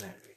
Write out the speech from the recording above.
Mary.